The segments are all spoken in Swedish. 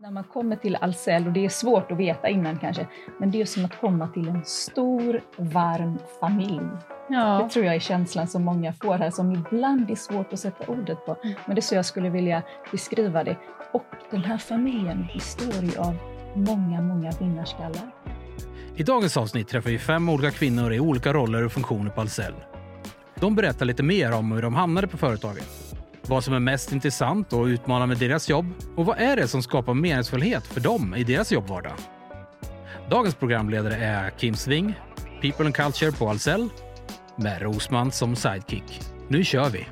När man kommer till Ahlsell, och det är svårt att veta innan kanske, men det är som att komma till en stor, varm familj. Ja. Det tror jag är känslan som många får här, som ibland är svårt att sätta ordet på. Mm. Men det är så jag skulle vilja beskriva det. Och den här familjen består ju av många, många vinnarskallar. I dagens avsnitt träffar vi fem olika kvinnor i olika roller och funktioner på Ahlsell. De berättar lite mer om hur de hamnade på företaget, vad som är mest intressant och utmanande med deras jobb och vad är det som skapar meningsfullhet för dem i deras jobbvardag. Dagens programledare är Kim Sving, People and Culture på Ahlsell, med Rosman som sidekick. Nu kör vi!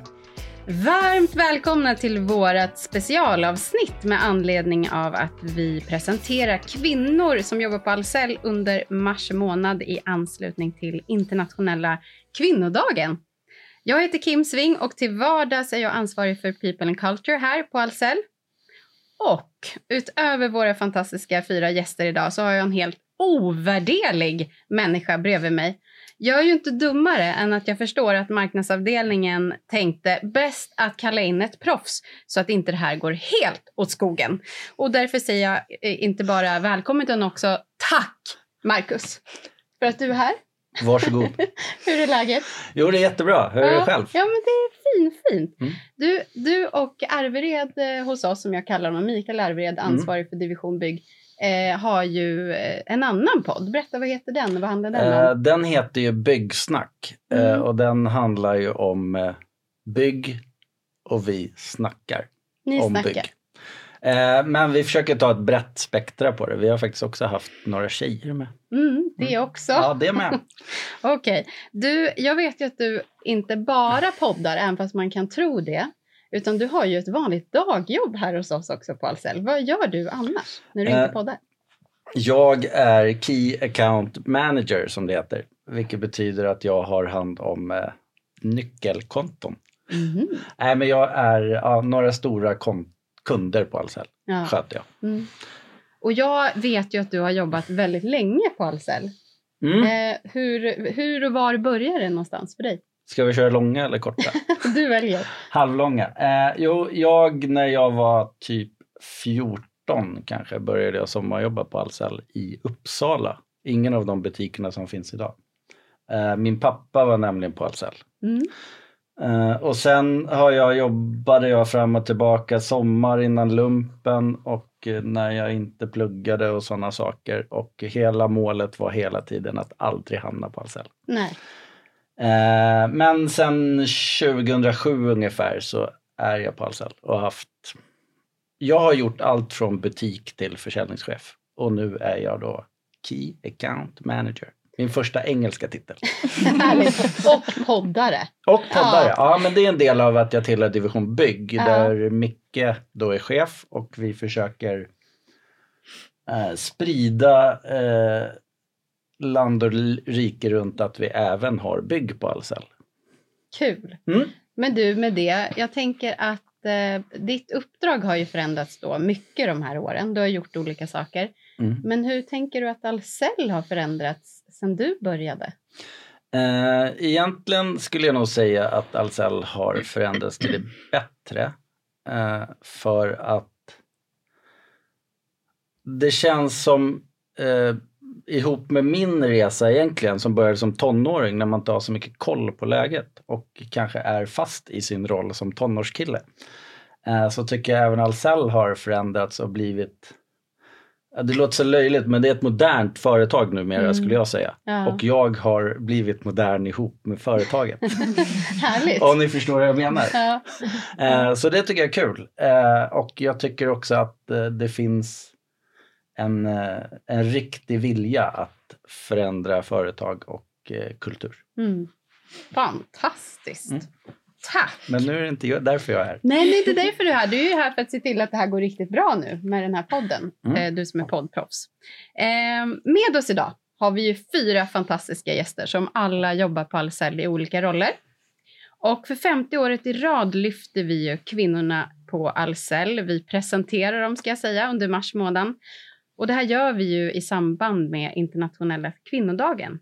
Varmt välkomna till vårt specialavsnitt med anledning av att vi presenterar kvinnor som jobbar på Ahlsell under mars månad i anslutning till internationella kvinnodagen. Jag heter Kim Sving och till vardags är jag ansvarig för People and Culture här på Ahlsell. Och utöver våra fantastiska fyra gäster idag så har jag en helt ovärderlig människa bredvid mig. Jag är ju inte dummare än att jag förstår att marknadsavdelningen tänkte bäst att kalla in ett proffs så att inte det här går helt åt skogen. Och därför säger jag eh, inte bara välkommen utan också tack Marcus för att du är här. Varsågod. Hur är läget? Jo, det är jättebra. Hur är det själv? Ja, men det är fin, fint. Mm. Du, du och Arvered eh, hos oss, som jag kallar honom, Mikael Arvered, Mm. ansvarig för division bygg, eh, har ju eh, en annan podd. Berätta, vad heter den? Vad handlar den Eh, om? den heter ju Byggsnack eh, Mm. och den handlar ju om eh, bygg och vi snackar Ni om snackar. bygg. Eh, men vi försöker ta ett brett spektra på det. Vi har faktiskt också haft några tjejer med. Mm, det också. Ja, det med. Okej. Du, jag vet ju att du inte bara poddar, även fast man kan tro det. Utan du har ju ett vanligt dagjobb här hos oss också på Ahlsell. Vad gör du annars när du Eh, inte poddar? Jag är Key Account Manager som det heter. Vilket betyder att jag har hand om eh, nyckelkonton. Mhm. Nej, men jag är ja, några stora kon- kunder på Ahlsell. Ja. Jag. Mm. Och jag vet ju att du har jobbat väldigt länge på Ahlsell. Mm. Eh, hur, hur och var börjar det någonstans för dig? Ska vi köra långa eller korta? Du väljer. Halvlånga. Eh, jo, jag när jag var typ 14 kanske började jag sommarjobba på Ahlsell i Uppsala. Ingen av de butikerna som finns idag. Eh, min pappa var nämligen på Ahlsell. Mm. Eh, och sen har jag jobbade jag fram och tillbaka sommar innan lumpen och eh, när jag inte pluggade och sådana saker. Och hela målet var hela tiden att aldrig hamna på Ahlsell. Nej. Eh, men sen 2007 ungefär så är jag på Ahlsell och har haft... Jag har gjort allt från butik till försäljningschef och nu är jag då Key Account Manager. Min första engelska titel. Och poddare. Och poddare. Ja. Ja. men det är en del av att jag tillhör division bygg Ja. där Micke då är chef och vi försöker eh, sprida eh, land och rike runt att vi även har bygg på Ahlsell. Kul. Mm. Men du, med det, jag tänker att eh, ditt uppdrag har ju förändrats då mycket de här åren. Du har gjort olika saker. Mm. Men hur tänker du att Ahlsell har förändrats sedan du började? Eh, egentligen skulle jag nog säga att Ahlsell har förändrats till det bättre. Eh, för att det känns som, eh, ihop med min resa egentligen, som började som tonåring när man inte har så mycket koll på läget och kanske är fast i sin roll som tonårskille. Eh, så tycker jag även Ahlsell har förändrats och blivit det låter så löjligt men det är ett modernt företag numera Mm. skulle jag säga. Ja. Och jag har blivit modern ihop med företaget. Härligt. Om ni förstår vad jag menar. Ja. Eh, så det tycker jag är kul. Eh, och jag tycker också att eh, det finns en, eh, en riktig vilja att förändra företag och kultur. Mm. Fantastiskt. Mm. Tack. Men nu är det inte därför jag är här. Nej, det är inte därför du är här. Du är här för att se till att det här går riktigt bra nu med den här podden. Mm. Eh, Du som är poddproffs. Eh, med oss idag har vi ju fyra fantastiska gäster som alla jobbar på Ahlsell i olika roller. Och för 50 året i rad lyfter vi ju kvinnorna på Ahlsell. Vi presenterar dem, ska jag säga, under mars månad. Och det här gör vi ju i samband med internationella kvinnodagen.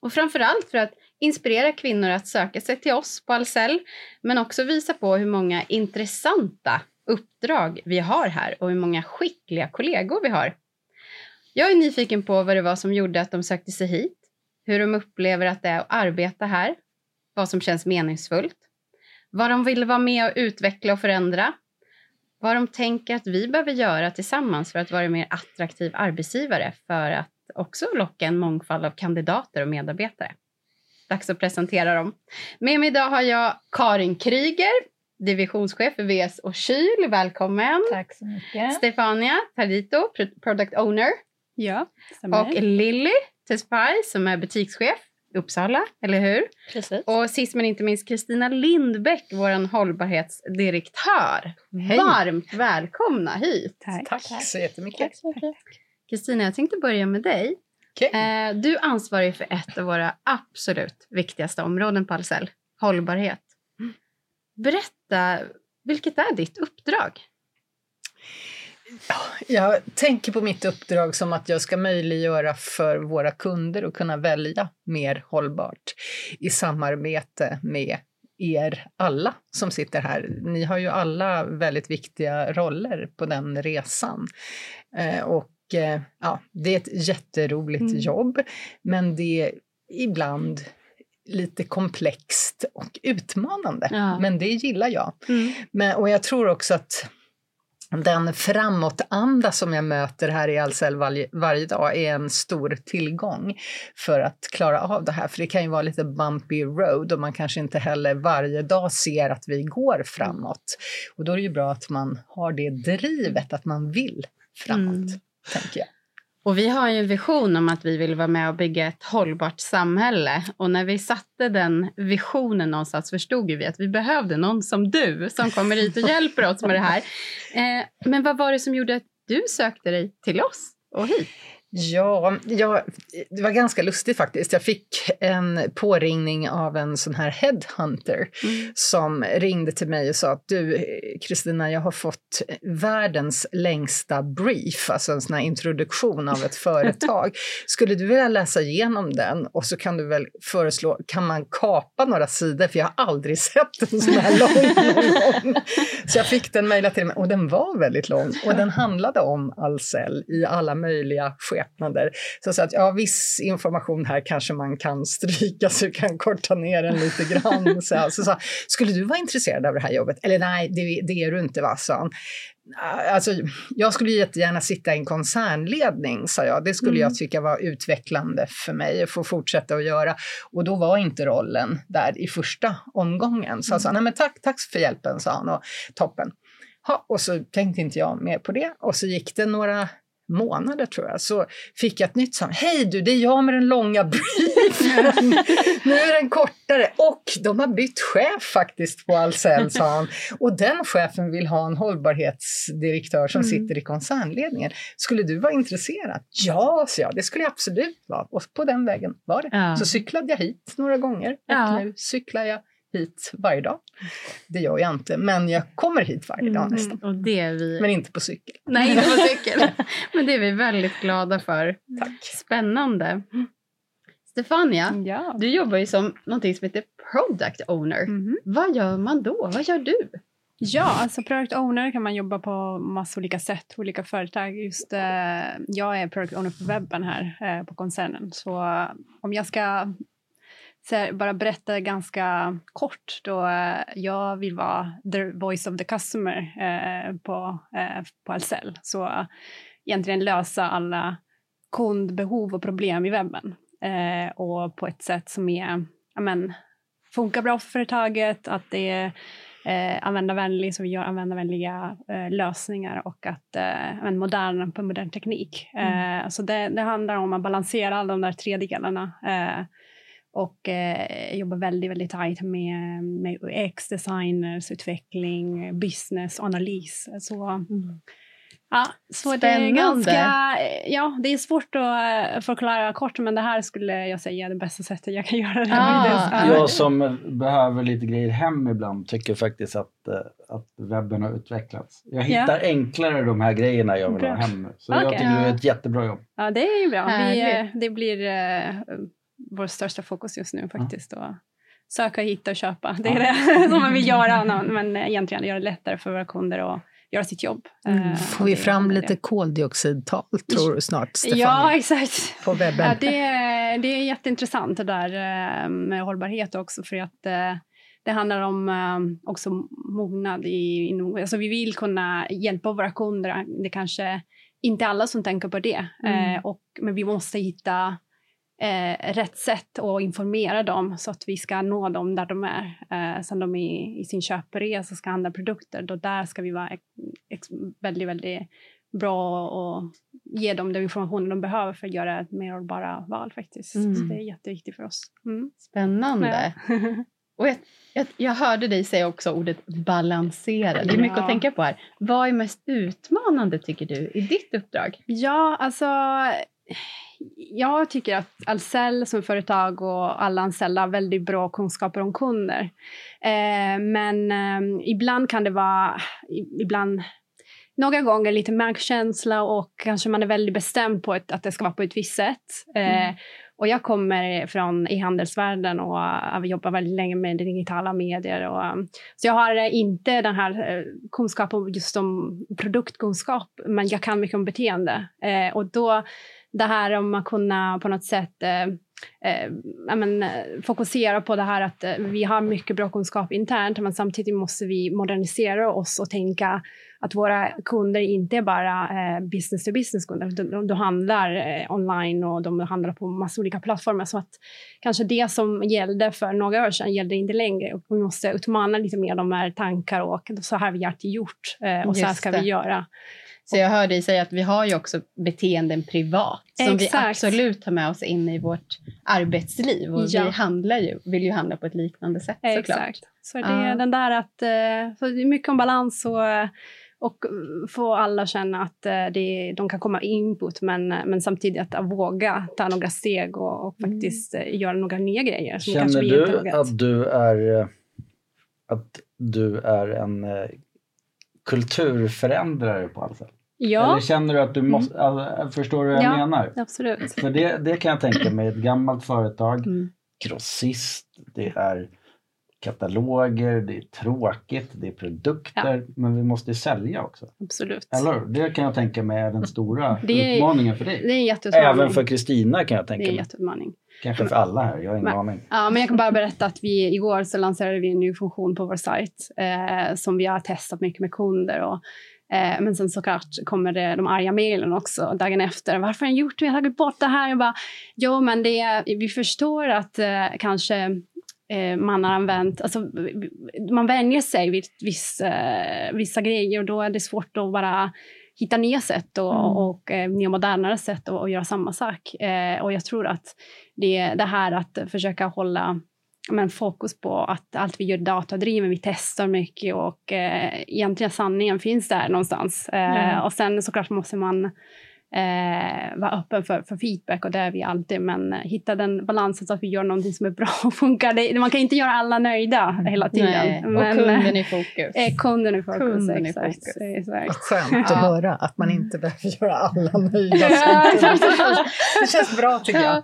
Och framför allt för att inspirera kvinnor att söka sig till oss på Ahlsell, men också visa på hur många intressanta uppdrag vi har här och hur många skickliga kollegor vi har. Jag är nyfiken på vad det var som gjorde att de sökte sig hit, hur de upplever att det är att arbeta här, vad som känns meningsfullt, vad de vill vara med och utveckla och förändra, vad de tänker att vi behöver göra tillsammans för att vara en mer attraktiv arbetsgivare för att också locka en mångfald av kandidater och medarbetare. Dags att presentera dem. Med mig idag har jag Karin Kryger, divisionschef för VS och Kyl. Välkommen! Tack så mycket. Stefania Tardito, product owner. Ja, stämmer. Och Lilly Tesfaye som är butikschef i Uppsala, eller hur? Precis. Och sist men inte minst Kristina Lindbäck, vår hållbarhetsdirektör. Hej. Varmt välkomna hit! Tack. Tack så jättemycket. Tack så mycket. Kristina, jag tänkte börja med dig. Okej. Eh, du ansvarar ju för ett av våra absolut viktigaste områden på Ahlsell, hållbarhet. Berätta, vilket är ditt uppdrag? Jag tänker på mitt uppdrag som att jag ska möjliggöra för våra kunder att kunna välja mer hållbart i samarbete med er alla som sitter här. Ni har ju alla väldigt viktiga roller på den resan. Eh, och eh, ja, det är ett jätteroligt Mm. jobb, men det är ibland lite komplext och utmanande. Ja. Men det gillar jag. Mm. Men, och jag tror också att den framåtanda som jag möter här i Ahlsell varje, varje dag är en stor tillgång för att klara av det här. För det kan ju vara lite bumpy road och man kanske inte heller varje dag ser att vi går framåt. Och då är det ju bra att man har det drivet, att man vill framåt, Mm tänker jag. Och vi har ju en vision om att vi vill vara med och bygga ett hållbart samhälle. Och när vi satte den visionen någonstans förstod ju vi att vi behövde någon som du som kommer hit och hjälper oss med det här. Eh, men vad var det som gjorde att du sökte dig till oss och hit? Ja, ja, det var ganska lustigt faktiskt. Jag fick en påringning av en sån här headhunter som ringde till mig och sa att du, Kristina, jag har fått världens längsta brief, alltså en sån här introduktion av ett företag. Skulle du vilja läsa igenom den och så kan du väl föreslå, kan man kapa några sidor? För jag har aldrig sett en sån här lång gång. Så jag fick den mejlad till mig och den var väldigt lång och den handlade om Ahlsell i alla möjliga skepnader. Så sa att ja, viss information här kanske man kan stryka så du kan korta ner den lite grann. Så så sa, skulle du vara intresserad av det här jobbet? Eller nej, det, det är du inte va, sa han. Alltså, jag skulle jättegärna sitta i en koncernledning, sa jag. Det skulle jag tycka var utvecklande för mig att få fortsätta att göra. Och då var inte rollen där i första omgången. Så jag sa, nej men tack, tack för hjälpen, sa han. Och toppen. Ha, och så tänkte inte jag mer på det. Och så gick det några månader tror jag, så fick jag ett nytt samtal. Hej du, det är jag med den långa briefen. nu är den kortare. Och de har bytt chef faktiskt på Ahlsell, sa han. Och den chefen vill ha en hållbarhetsdirektör som sitter i koncernledningen. Skulle du vara intresserad? Ja, sa jag, det skulle jag absolut vara. Och på den vägen var det. Ja. Så cyklade jag hit några gånger och Ja. nu cyklar jag hit varje dag. Det gör jag inte, men jag kommer hit varje dag nästan. Och det är vi... Men inte på cykel. Nej, inte på cykel. Men det är vi väldigt glada för. Tack. Spännande. Stefania, Ja. du jobbar ju som någonting som heter product owner. Mhm. Vad gör man då? Vad gör du? Ja, alltså product owner kan man jobba på massa olika sätt, olika företag. Just eh, jag är product owner på webben här eh, på koncernen. Så om jag ska här, bara berätta ganska kort då eh, jag vill vara the voice of the customer eh, på, eh, på Ahlsell. Så egentligen lösa alla kundbehov och problem i webben. Eh, och på ett sätt som är, ja men, funkar bra för företaget, att det är eh, användarvänlig, så vi gör användarvänliga eh, lösningar och att eh, modern, på modern teknik. Eh, så det, det handlar om att balansera alla de där tre delarna. Eh, och eh, jobbar väldigt, väldigt tajt med, med UX, designers, utveckling, business och analys. Så, ja, så det är Spännande. ganska, ja, det är svårt att eh, förklara kort, men det här skulle jag säga är det bästa sättet jag kan göra det. Ah. Jag som behöver lite grejer hem ibland tycker faktiskt att, eh, att webben har utvecklats. Jag Ja. hittar enklare de här grejerna jag vill ha hem. Så jag Okej. tycker det är ett jättebra jobb. Ja, det är ju bra. Vi, eh, det blir eh, vår största fokus just nu faktiskt. Att söka, hitta och köpa. Det är det som man vill göra, men egentligen göra det lättare för våra kunder att göra sitt jobb. Mm. Eh, Får vi fram det- lite koldioxidtal, tror du snart, Stefania? Ja, exakt. På webben. Ja, det, är- det är jätteintressant det där eh, med hållbarhet också för att eh, det handlar om också mognad. I, alltså vi vill kunna hjälpa våra kunder. Det kanske inte alla som tänker på det. Mm. Och, men vi måste hitta eh, rätt sätt att informera dem så att vi ska nå dem där de är. Eh, sen de är i sin köpresa ska handla produkter, då där ska vi vara väldigt, väldigt bra och ge dem den informationen de behöver för att göra ett mer hållbara val faktiskt. Mm. Så det är jätteviktigt för oss. Mm. Spännande. Och jag, jag, jag hörde dig säga också ordet balansera. Det är mycket Ja. att tänka på här. Vad är mest utmanande tycker du i ditt uppdrag? Ja, alltså jag tycker att Ahlsell som företag och alla anställda har väldigt bra kunskaper om kunder. Eh, men eh, ibland kan det vara, ibland, några gånger lite magkänsla och kanske man är väldigt bestämd på ett, att det ska vara på ett visst sätt. Eh, och jag kommer från i handelsvärlden och har jobbat väldigt länge med digitala medier. Och, um, så jag har eh, inte den här eh, kunskapen just om produktkunskap, men jag kan mycket om beteende. Eh, och då det här om att kunna på något sätt eh, eh, men, eh, fokusera på det här att eh, vi har mycket bra kunskap internt, men samtidigt måste vi modernisera oss och tänka att våra kunder inte är bara eh, business to business kunder, de, de, de handlar eh, online och de handlar på massa olika plattformar. Så att kanske det som gällde för några år sedan gällde inte längre och vi måste utmana lite mer de här tankar och så här har vi alltid gjort eh, och så här Just ska det. vi göra. Så jag hör dig säga att vi har ju också beteenden privat som vi Exakt. absolut tar med oss in i vårt arbetsliv. Och Ja. vi handlar ju, vill ju handla på ett liknande sätt såklart. Exakt. Så det Ja. är den där att, eh, så det är mycket om balans och, och få alla känna att eh, det, de kan komma input men, men samtidigt att våga ta några steg och, och Mm. faktiskt eh, göra några nya grejer. Som kanske Känner vi du att du är, att du är en kulturförändrare på Ahlsell? Ja, Mm. Eller känner du att du måste, alltså, förstår du vad jag Ja. menar? absolut. För det, det kan jag tänka mig, ett gammalt företag, Mm. grossist, det är kataloger, det är tråkigt, det är produkter, men vi måste sälja också. absolut. Eller? Det kan jag tänka mig är den stora Det är- utmaningen för dig. Det är en jätteutmaning. Även för Kristina kan jag det tänka är en mig. jätteutmaning. Kanske för alla här, jag har ingen Men- aning. Ja, men jag kan bara berätta att vi igår så lanserade vi en ny funktion på vår sajt eh, som vi har testat mycket med kunder. Och, eh, men sen såklart kommer det de arga mejlen också dagen efter. Varför har ni gjort det? Jag har tagit bort det här. Jag bara, jo, men det, vi förstår att eh, kanske eh, man har använt, alltså, man vänjer sig vid viss, eh, vissa grejer och då är det svårt att bara hitta nya sätt och, Mm. och eh, nya modernare sätt att, göra samma sak. Och jag tror att det, det här att försöka hålla men, fokus på att allt vi gör datadriven, vi testar mycket och eh, egentligen sanningen finns där någonstans. Eh, Ja. Och sen såklart måste man eh, vara öppen för, för feedback och det är vi alltid, men eh, hitta den balansen så att vi gör någonting som är bra och funkar. Det, man kan inte göra alla nöjda hela tiden. Nej, och men, kunden i fokus. Eh, kunden i fokus, Kunden i exakt. fokus. Vad exakt. skönt Ja. att höra att man inte behöver göra alla nöjda. Det känns, det bra tycker jag.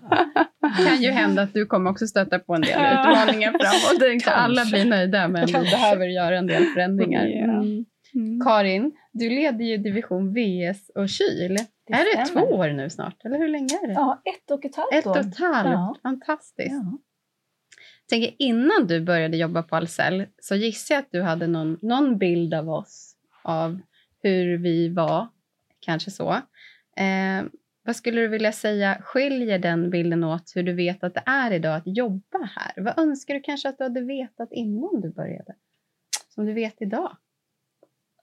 kan ju hända att du kommer också stöta på en del utmaningar framåt. Det inte alla blir nöjda, men vi behöver göra en del förändringar. Mm. Mm. Karin, du leder ju division VS och kyl. Det är det två år nu snart? Eller hur länge är det? Ja, ett och ett halvt Ett och år. ett halvt. Ja. Fantastiskt. Ja. tänker, innan du började jobba på Ahlsell så gissar jag att du hade någon, någon bild av oss, av hur vi var, kanske så. Eh, vad skulle du vilja säga skiljer den bilden åt hur du vet att det är idag att jobba här? Vad önskar du kanske att du hade vetat innan du började? Som du vet idag?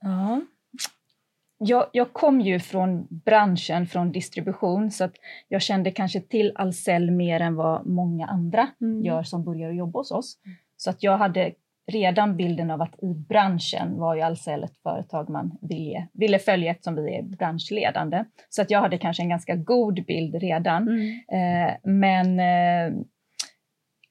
Ja. Jag, jag kom ju från branschen, från distribution, så att jag kände kanske till Ahlsell mer än vad många andra Mm. gör som börjar jobba hos oss. Så att jag hade redan bilden av att i branschen var ju Ahlsell ett företag man ville, ville följa eftersom vi är branschledande. Så att jag hade kanske en ganska god bild redan. Eh, men eh,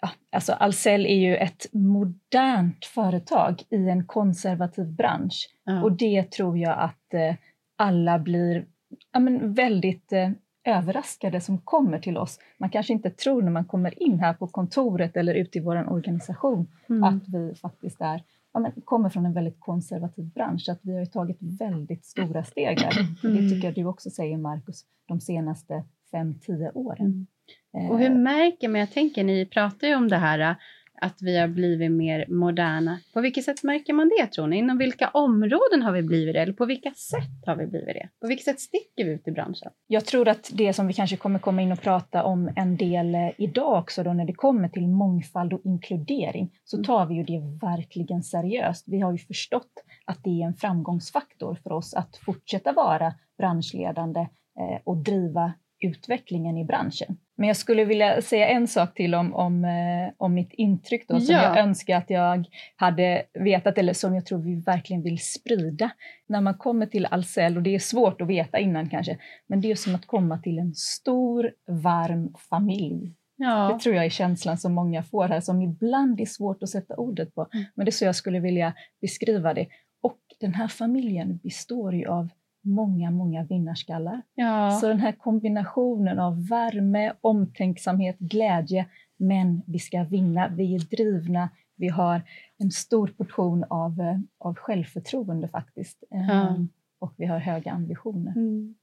ja, alltså Ahlsell är ju ett modernt företag i en konservativ bransch. Ja. Och det tror jag att eh, alla blir ja, men väldigt eh, överraskade som kommer till oss. Man kanske inte tror när man kommer in här på kontoret eller ute i vår organisation Mm. att vi faktiskt är ja, men, kommer från en väldigt konservativ bransch, att vi har tagit väldigt stora steg där. Mm. Det tycker jag du också säger, Markus, de senaste fem, tio åren. Och hur Eh, märker man, jag tänker ni pratar ju om det här att vi har blivit mer moderna. På vilket sätt märker man det tror ni? Inom vilka områden har vi blivit det? Eller på vilka sätt har vi blivit det? På vilket sätt sticker vi ut i branschen? Jag tror att det som vi kanske kommer komma in och prata om en del eh, idag också då när det kommer till mångfald och inkludering så Mm. tar vi ju det verkligen seriöst. Vi har ju förstått att det är en framgångsfaktor för oss att fortsätta vara branschledande eh, och driva utvecklingen i branschen. Men jag skulle vilja säga en sak till om, om, eh, om mitt intryck då, som Ja. jag önskar att jag hade vetat eller som jag tror vi verkligen vill sprida. När man kommer till Ahlsell, och det är svårt att veta innan kanske, men det är som att komma till en stor, varm familj. Det Ja. tror jag är känslan som många får här, som ibland är svårt att sätta ordet på. Mm. Men det är så jag skulle vilja beskriva det. Och den här familjen består ju av många, många vinnarskallar. ja. Så den här kombinationen av värme, omtänksamhet, glädje, men vi ska vinna, vi är drivna, vi har en stor portion av, eh, av självförtroende faktiskt. Eh, Ja. Och vi har höga ambitioner. Mm.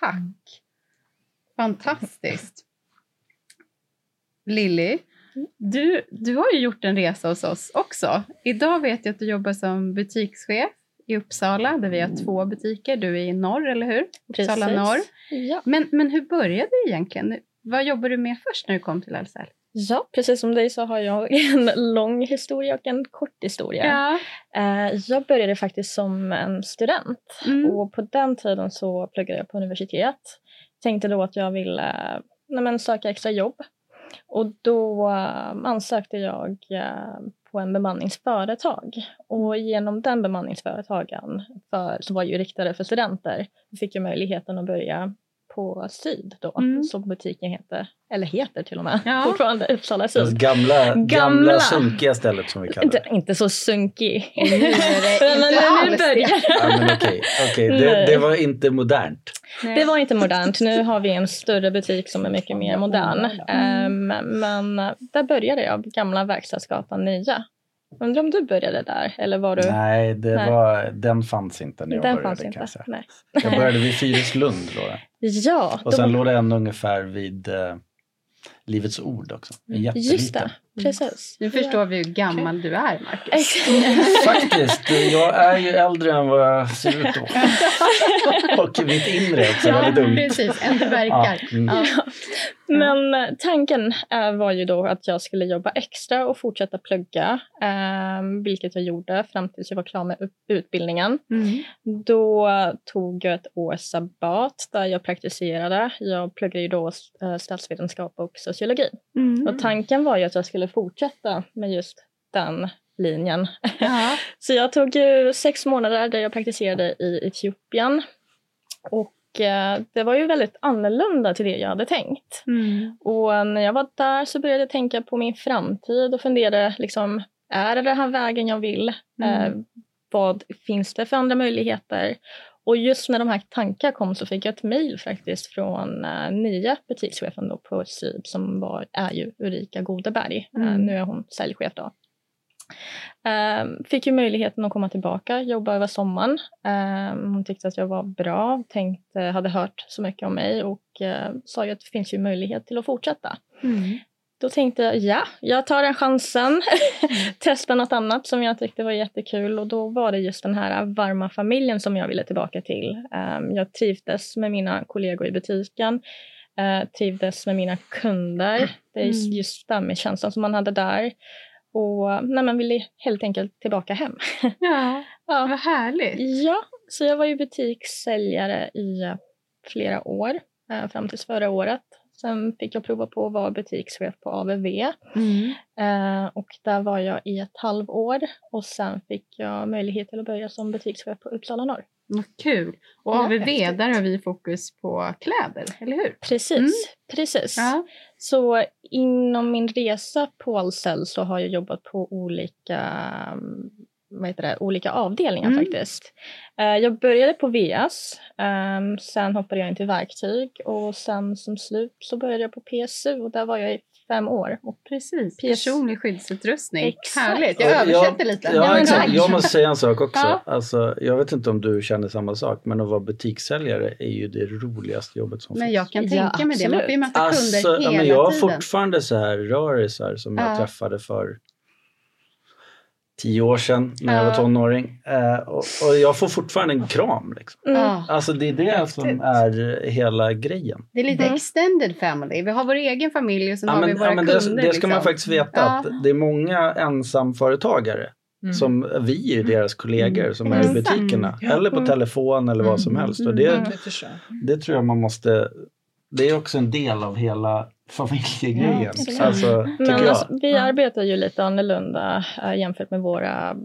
Tack. Fantastiskt. Lilly, du, du har ju gjort en resa hos oss också. Idag vet jag att du jobbar som butikschef i Uppsala där vi har två butiker. Du är i norr, eller hur? Uppsala Precis. norr. Ja. Men, men hur började det egentligen? Vad jobbar du med först när du kom till Ahlsell? ja, precis som dig så har jag en lång historia och en kort historia. Ja. Eh, Jag började faktiskt som en student Mm. och på den tiden så pluggade jag på universitet. Tänkte då att jag ville nej men, söka extra jobb och då eh, ansökte jag eh, på en bemanningsföretag. Och genom den bemanningsföretagen för, som var ju riktade för studenter fick jag möjligheten att börja på Syd då, Mm. som butiken heter, eller heter till och med, Ja. fortfarande Uppsala Syd. gamla, gamla. Gamla. sunkiga stället som vi kallar Inte, det. inte så sunkig. Nu är det Men inte nu alls börjar det. Ja, men. Det, var inte modernt. Nej. Det var inte modernt. Nu har vi en större butik som är mycket mer modern. Ehm, men där började jag, gamla Verkstadsgatan 9. Undrar om du började där? Eller var du... Nej, det Nej. Var, den fanns inte när jag Den började fanns kan jag säga. Nej. Jag började vid Fyrislund. Då, då. Ja, Och då, sen låg det en ungefär vid eh, Livets Ord också. Jätteliten. just det. Precis. Nu förstår vi hur gammal du är, Marcus. Faktiskt, jag är ju äldre än vad jag ser ut då. Och mitt inre också, Ja, väldigt ungt. precis. Än du Ja, verkar. mm. Ja. Men eh, tanken eh, var ju då att jag skulle jobba extra och fortsätta plugga, ehm, vilket jag gjorde fram tills jag var klar med utbildningen. Mm. Då tog jag ett års sabbat där jag praktiserade. Jag pluggade ju då eh, statsvetenskap och sociologi. Mm. Och tanken var ju att jag skulle fortsätta med just den linjen. Ja. Så jag tog ju sex månader där jag praktiserade i Etiopien. Och eh, det var ju väldigt annorlunda till det jag hade tänkt. Mm. Och när jag var där så började jag tänka på min framtid och funderade liksom, är det den här vägen jag vill? Mm. Eh, vad finns det för andra möjligheter? Och just när de här tankarna kom så fick jag ett mejl faktiskt från uh, nya butikschefen då på Syd som var, är ju Ulrika Godeberg. Eh, Mm. nu är hon säljchef då. Eh, fick ju möjligheten att komma tillbaka, jobba över sommaren. Eh, hon tyckte att jag var bra, tänkte, hade hört så mycket om mig och eh, sa ju att det finns ju möjlighet till att fortsätta. Mm. Då tänkte jag, ja, jag tar den chansen. Testa något annat som jag tyckte var jättekul och då var det just den här varma familjen som jag ville tillbaka till. Um, jag trivdes med mina kollegor i butiken, uh, trivdes med mina kunder. Det är Mm. just känslan som man hade där. Och nej, man ville helt enkelt tillbaka hem. Ja, ja. vad härligt. ja, så jag var ju butikssäljare i eh, flera år, eh, fram tills förra året. Sen fick jag prova på att vara butikschef på AVV. Mm. Eh, och där var jag i ett halvår och sen fick jag möjlighet till att börja som butikschef på Uppsala norr. Vad kul. Och Ja, AVV, häftigt. där har vi fokus på kläder, eller hur? Precis, Mm. precis. Ja. Så inom min resa på Ahlsell så har jag jobbat på olika, mm, vad heter det, olika avdelningar Mm. faktiskt. Eh, jag började på VS, ehm, sen hoppade jag in till verktyg och sen som slut så började jag på PSU och där var jag i fem år. Och Precis, PS. personlig skyddsutrustning. Exakt. Härligt, jag översätter lite. Ja, men exakt. Jag måste säga en sak också. Ja. Alltså, jag vet inte om du känner samma sak, men att vara butikssäljare är ju det roligaste jobbet som Men finns. jag kan Ja, tänka mig det. Man får ju möta Alltså, kunder ja, hela men jag har fortfarande så här rörisar som jag Ja. träffade för tio år sedan när jag var tonåring. Eh, och, och jag får fortfarande en kram. Liksom. Mm. Alltså det är det som är hela grejen. Det är lite Mm. extended family. Vi har vår egen familj och sen Ja, har men, vi våra ja, men det, kunder. det ska man liksom. faktiskt veta att det är många ensamföretagare Mm. som vi är ju deras kollegor som är i Mm. butikerna. Ja. Eller på Mm. telefon eller vad som Mm. helst. Och det, Mm. Det det tror jag man måste... Det är också en del av hela familjegrejen. Ja, alltså, Men jag. alltså, vi Ja. arbetar ju lite annorlunda äh, jämfört med våra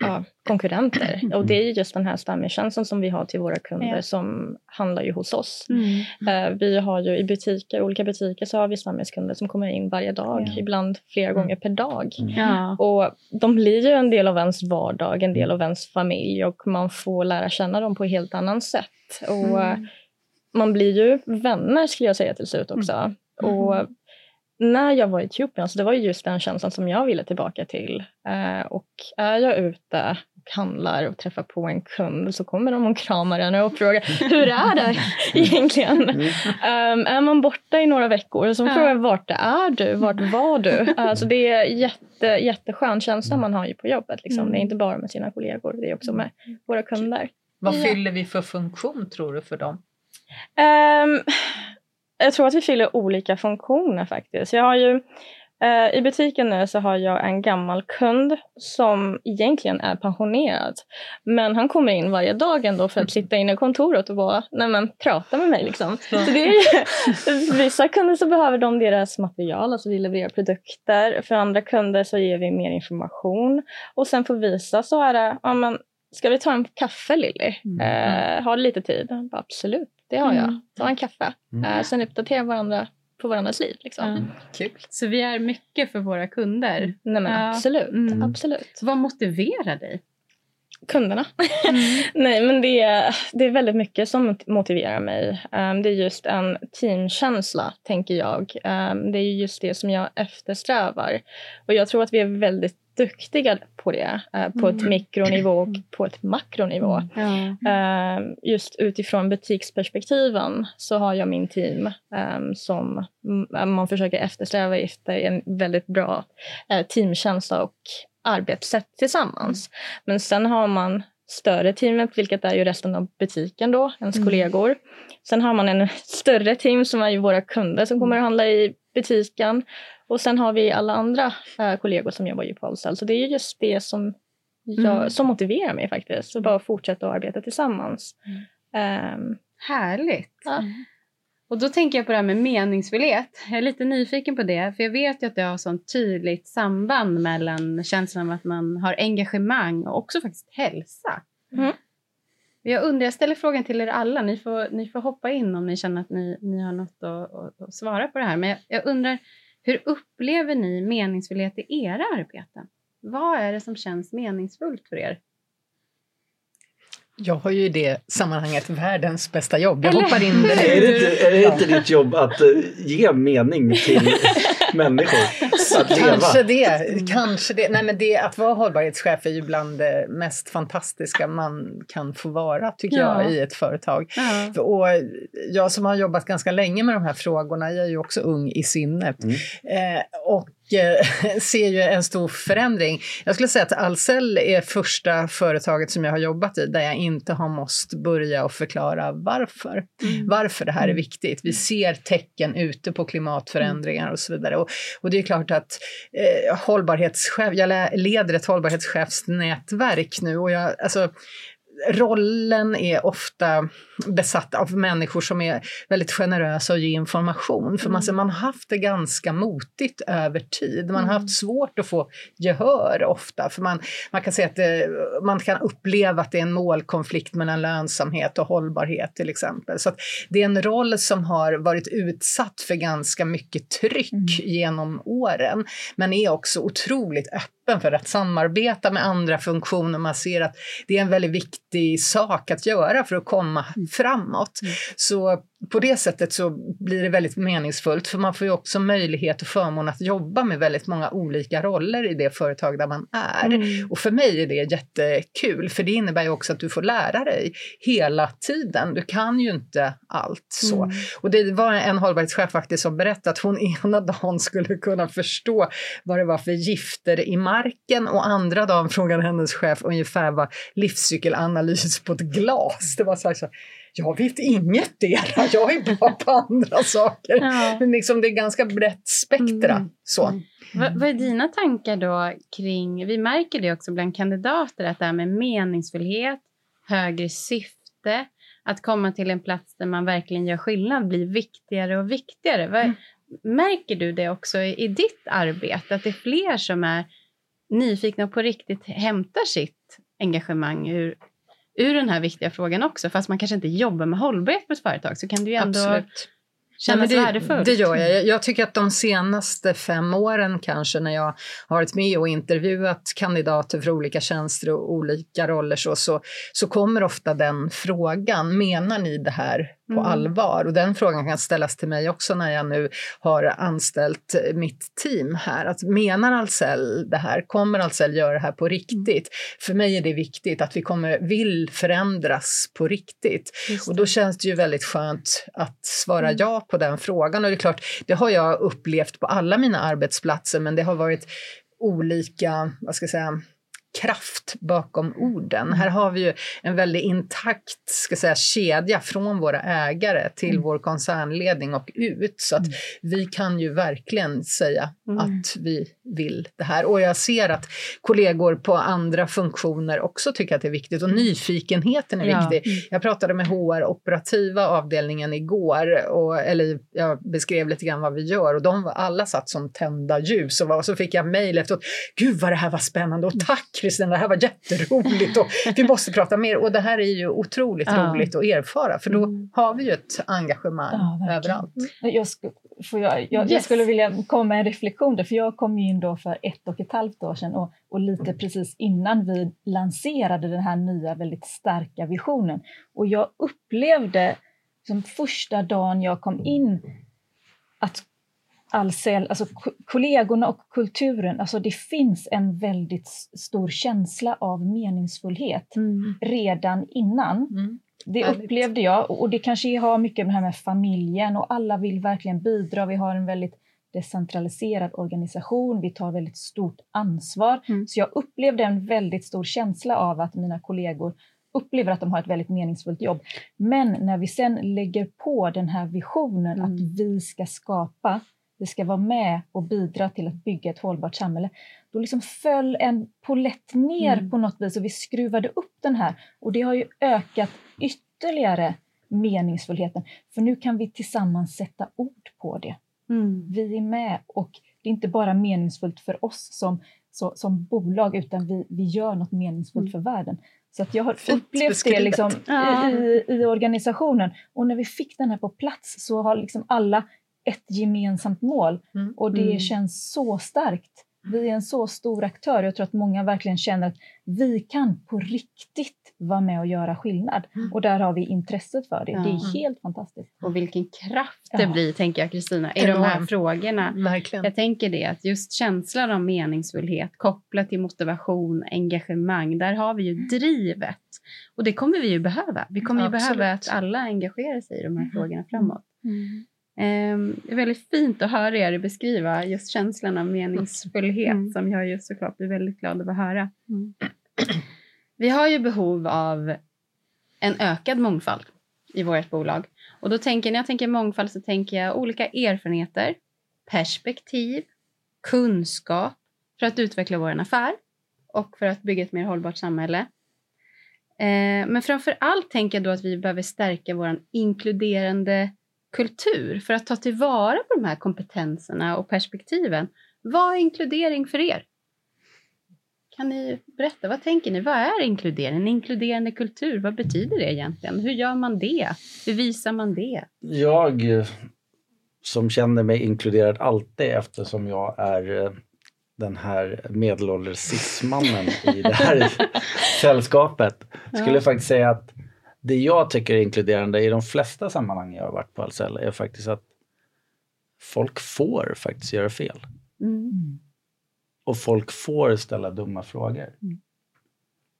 ja, konkurrenter. Och det är ju just den här stammiskänslan som vi har till våra kunder Ja. som handlar ju hos oss. Mm. Eh, vi har ju i butiker, olika butiker så har vi stammiskunder som kommer in varje dag, Ja. ibland flera Mm. gånger per dag. Ja. Och de blir ju en del av ens vardag, en del av ens familj och man får lära känna dem på ett helt annat sätt. Och Mm. man blir ju vänner skulle jag säga till slut också. Och när jag var i Etiopien så det var ju just den känslan som jag ville tillbaka till. Eh, och är jag ute och handlar och träffar på en kund så kommer de och kramar en och frågar hur är det egentligen? Um, är man borta i några veckor så frågar jag vart är du? Vart var du? Alltså det är jätte, jätteskön känsla man har ju på jobbet. Liksom. Mm. Det är inte bara med sina kollegor, det är också med våra kunder. Vad fyller vi för funktion tror du för dem? Ehm, jag tror att vi fyller olika funktioner faktiskt. Jag har ju, eh, I butiken nu så har jag en gammal kund som egentligen är pensionerad. Men han kommer in varje dag ändå för att sitta inne i kontoret och bara nej men, prata med mig. Liksom. Så det är ju, vissa kunder så behöver de deras material, alltså vi levererar produkter. För andra kunder så ger vi mer information. Och sen för vissa så är det, ja, men, ska vi ta en kaffe Lilly? Eh, har du lite tid? Bara, Absolut, det har jag. Mm. Ta en kaffe. Mm. Eh, sen uppdatera varandra på varandras liv. Liksom. Ja. Kul. Så vi är mycket för våra kunder. Nej, men Ja. Absolut, Mm. absolut. Vad motiverar dig? Kunderna. Nej, men det är, det är väldigt mycket som motiverar mig. Um, det är just en teamkänsla, tänker jag. Um, det är just det som jag eftersträvar. Och jag tror att vi är väldigt duktiga på det, uh, på ett Mm. mikronivå och på ett makronivå. Ja. Ehm, just utifrån butiksperspektiven så har jag min team ehm, som mm, man försöker eftersträva efter en väldigt bra uh, teamkänsla och arbetssätt tillsammans. Men sen har man större teamet, vilket är ju resten av butiken då, ens Mm. kollegor. Sen har man en större team som är ju våra kunder som kommer att handla i butiken. Och sen har vi alla andra eh, kollegor som jobbar ju på Allsell. Så det är ju just det som, jag, Mm. som motiverar mig faktiskt. Så bara fortsätta att arbeta tillsammans. Ehm, Härligt. Ja. Och då tänker jag på det här med meningsfullhet. Jag är lite nyfiken på det, för jag vet ju att det har sånt tydligt samband mellan känslan av att man har engagemang och också faktiskt hälsa. Mm. Jag undrar, jag ställer frågan till er alla, ni får, ni får hoppa in om ni känner att ni, ni har något att, att, att svara på det här. Men jag, jag undrar, hur upplever ni meningsfullhet i era arbeten? Vad är det som känns meningsfullt för er? Jag har ju i det sammanhanget världens bästa jobb. Jag Eller hoppar in Är det, direkt. inte, är det inte ditt jobb att eh, ge mening till människor att leva? Kanske det. Kanske det. Nej, men det. Att vara hållbarhetschef är ju bland det mest fantastiska man kan få vara, tycker Ja. jag, i ett företag. Ja. Och jag som har jobbat ganska länge med de här frågorna, jag är ju också ung i sinnet. Mm. Eh, och ser ju en stor förändring. Jag skulle säga att Ahlsell är första företaget som jag har jobbat i där jag inte har måste börja och förklara varför. Varför det här är viktigt. Vi ser tecken ute på klimatförändringar och så vidare. Och, och det är klart att eh, hållbarhetschef, jag leder ett hållbarhetschefsnätverk nu och jag, alltså, rollen är ofta besatt av människor som är väldigt generösa och ger information. För man, man har haft det ganska motigt över tid. Man har haft svårt att få gehör ofta. För man, man kan säga att det, man kan uppleva att det är en målkonflikt mellan lönsamhet och hållbarhet till exempel. Så det är en roll som har varit utsatt för ganska mycket tryck genom åren. Men är också otroligt öppen för att samarbeta med andra funktioner. Man ser att det är en väldigt viktig sak att göra för att komma framåt. Mm. Så på det sättet så blir det väldigt meningsfullt för man får ju också möjlighet och förmån att jobba med väldigt många olika roller i det företag där man är. Mm. Och för mig är det jättekul för det innebär ju också att du får lära dig hela tiden. Du kan ju inte allt så. Mm. Och det var en hållbarhetschef faktiskt som berättade att hon ena dagen skulle kunna förstå vad det var för gifter i marken och andra dagen frågade hennes chef ungefär vad livscykelanalys på ett glas. Det var så här, jag vet inget dera, jag är bra på andra saker. Ja. Men liksom, det är ganska brett spektra. Mm. Så. Mm. Vad, vad är dina tankar då kring, vi märker det också bland kandidater, att det här med meningsfullhet, högre syfte, att komma till en plats där man verkligen gör skillnad blir viktigare och viktigare. Vad, mm. Märker du det också i, i ditt arbete, att det är fler som är nyfikna och på riktigt hämtar sitt engagemang ur, ur den här viktiga frågan också. Fast man kanske inte jobbar med hållbarhet på ett företag så kan du ju ändå Absolut kännas det, värdefullt. Det gör jag. Jag tycker att de senaste fem åren kanske när jag har varit med och intervjuat kandidater för olika tjänster och olika roller så, så, så kommer ofta den frågan, menar ni det här på mm. allvar? Och den frågan kan ställas till mig också när jag nu har anställt mitt team här. Att menar Ahlsell det här? Kommer Ahlsell göra det här på riktigt? Mm. För mig är det viktigt att vi kommer, vill förändras på riktigt. Och då känns det ju väldigt skönt att svara mm. ja på den frågan. Och det är klart, det har jag upplevt på alla mina arbetsplatser, men det har varit olika, vad ska jag säga, kraft bakom orden. Mm. Här har vi ju en väldigt intakt ska säga, kedja från våra ägare till mm. vår koncernledning och ut. Så att mm. vi kan ju verkligen säga mm. att vi vill det här. Och jag ser att kollegor på andra funktioner också tycker att det är viktigt och nyfikenheten är ja. viktig. Mm. Jag pratade med HR-operativa avdelningen igår, och, eller jag beskrev lite grann vad vi gör och de alla satt som tända ljus och, och så fick jag mejl efteråt. Gud vad det här var spännande och tack Kristina, det här var jätteroligt och vi måste prata mer. Och det här är ju otroligt ja. roligt att erfara för då mm. har vi ju ett engagemang ja, överallt. Jag, får jag, jag, yes. jag, skulle vilja komma med en reflektion där, för jag kom in då för ett och ett halvt år sedan och, och lite precis innan vi lanserade den här nya väldigt starka visionen. Och jag upplevde som första dagen jag kom in att Ahlsell, alltså kollegorna och kulturen, alltså det finns en väldigt stor känsla av meningsfullhet mm. redan innan. Mm. Det upplevde jag och det kanske har mycket med det här med familjen och alla vill verkligen bidra. Vi har en väldigt decentraliserad organisation, vi tar väldigt stort ansvar. Mm. Så jag upplevde en väldigt stor känsla av att mina kollegor upplever att de har ett väldigt meningsfullt jobb. Men när vi sen lägger på den här visionen mm. att vi ska skapa vi ska vara med och bidra till att bygga ett hållbart samhälle. Då liksom föll en polett ner mm. på något vis och vi skruvade upp den här. Och det har ju ökat ytterligare meningsfullheten. För nu kan vi tillsammans sätta ord på det. Mm. Vi är med och det är inte bara meningsfullt för oss som, så, som bolag utan vi, vi gör något meningsfullt mm. för världen. Så att jag har Fint upplevt beskrivet. det liksom ja. i, i, organisationen. Och när vi fick den här på plats så har liksom alla ett gemensamt mål mm. och det mm. känns så starkt. Vi är en så stor aktör. Jag tror att många verkligen känner att vi kan på riktigt vara med och göra skillnad. Mm. Och där har vi intresset för det. Ja. Det är helt fantastiskt. Och vilken kraft det ja. blir, tänker jag Kristina, i de här frågorna. Verkligen. Jag tänker det, att just känslan av meningsfullhet kopplat till motivation, engagemang, där har vi ju drivet. Och det kommer vi ju behöva. Vi kommer ju Absolut. behöva att alla engagerar sig i de här frågorna framåt. Mm. Um, det är väldigt fint att höra er beskriva just känslan av meningsfullhet mm. som jag just såklart blir väldigt glad över att höra. Mm. Vi har ju behov av en ökad mångfald i vårt bolag. Och då tänker, när jag tänker mångfald så tänker jag olika erfarenheter, perspektiv, kunskap för att utveckla vår affär och för att bygga ett mer hållbart samhälle. Eh, men framför allt tänker jag då att vi behöver stärka vår inkluderande kultur för att ta tillvara på de här kompetenserna och perspektiven. Vad är inkludering för er? Kan ni berätta, vad tänker ni? Vad är inkludering? En inkluderande kultur, vad betyder det egentligen? Hur gör man det? Hur visar man det? Jag som känner mig inkluderad alltid eftersom jag är eh, den här medelålders cismannen i det här sällskapet skulle ja. faktiskt säga att det jag tycker är inkluderande i de flesta sammanhang jag har varit på Ahlsell är faktiskt att folk får faktiskt göra fel. Mm. Och folk får ställa dumma frågor.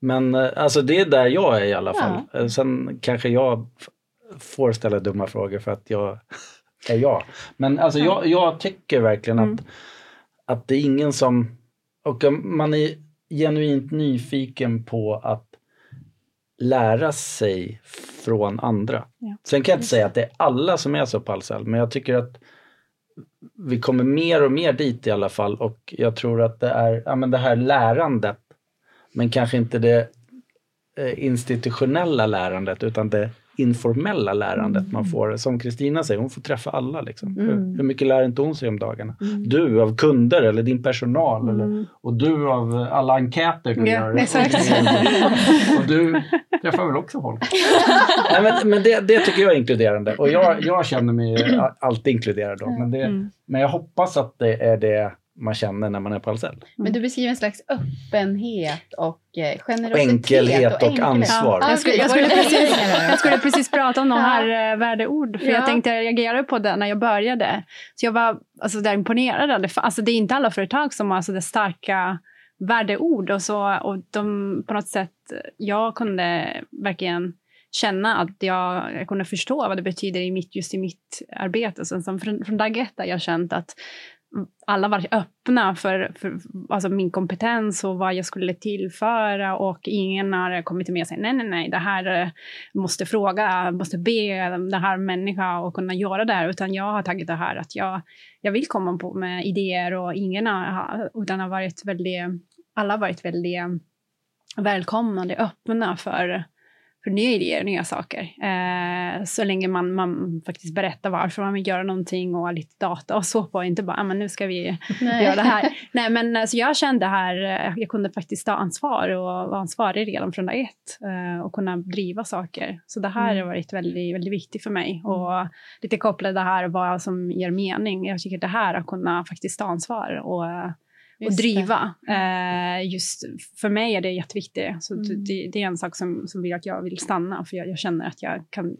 Men eh, alltså det är där jag är i alla fall. Eh, Sen kanske jag får ställa dumma frågor för att jag är jag. Men alltså jag, jag tycker verkligen att, att det är ingen som... Och om man är genuint nyfiken på att lära sig från andra. Ja. Sen kan jag inte säga att det är alla som är så på Ahlsell, men jag tycker att vi kommer mer och mer dit i alla fall och jag tror att det är ja, men det här lärandet, men kanske inte det eh, institutionella lärandet utan det informella lärandet man får. Som Kristina säger, hon får träffa alla. Liksom. Mm. Hur, hur mycket lär inte hon sig om dagarna? Du av kunder eller din personal eller, och du av alla enkäter du Ja, gör. exakt. och du träffar väl också folk? Nej, men men det, det tycker jag är inkluderande och jag, jag känner mig a- alltid inkluderad då. Men, det, Mm. men jag hoppas att det är det man känner när man är på Ahlsell. Men du beskriver en slags öppenhet och eh, generositet. Enkelhet och enkelhet. ansvar. Ja, Jag skulle, jag, skulle precis, jag skulle precis prata om de här eh, värdeord, för Ja. jag tänkte jag reagerade på det när jag började. Så jag var alltså, där imponerad. Det, alltså, det är inte alla företag som har så det starka värdeord och så. Och de, på något sätt, jag kunde verkligen känna att jag, jag kunde förstå vad det betyder i mitt, just i mitt arbete. Så, som från, från dag ett har jag känt att alla var öppna för, för alltså min kompetens och vad jag skulle tillföra och ingen har kommit till mig och sagt nej, nej, nej, det här eh, måste fråga, måste be den här människan att kunna göra det här, utan jag har tagit det här att jag, jag vill komma på med idéer och ingen har, utan har varit väldigt, alla varit väldigt välkomnande, öppna för för nya idéer, nya saker. Eh, så länge man, man faktiskt berättar varför man vill göra någonting och har lite data och så på, inte bara ah, men nu ska vi Nej. göra det här. Nej, men alltså, jag kände här, eh, jag kunde faktiskt ta ansvar och vara ansvarig redan från dag ett eh, och kunna driva saker. Så det här har varit väldigt, väldigt viktigt för mig och lite kopplat det här vad som ger mening. Jag tycker det här att kunna faktiskt ta ansvar och Just det. driva. Eh, just för mig är det jätteviktigt. Så Mm. det, det är en sak som, som vill att jag vill stanna, för jag, jag känner att jag kan,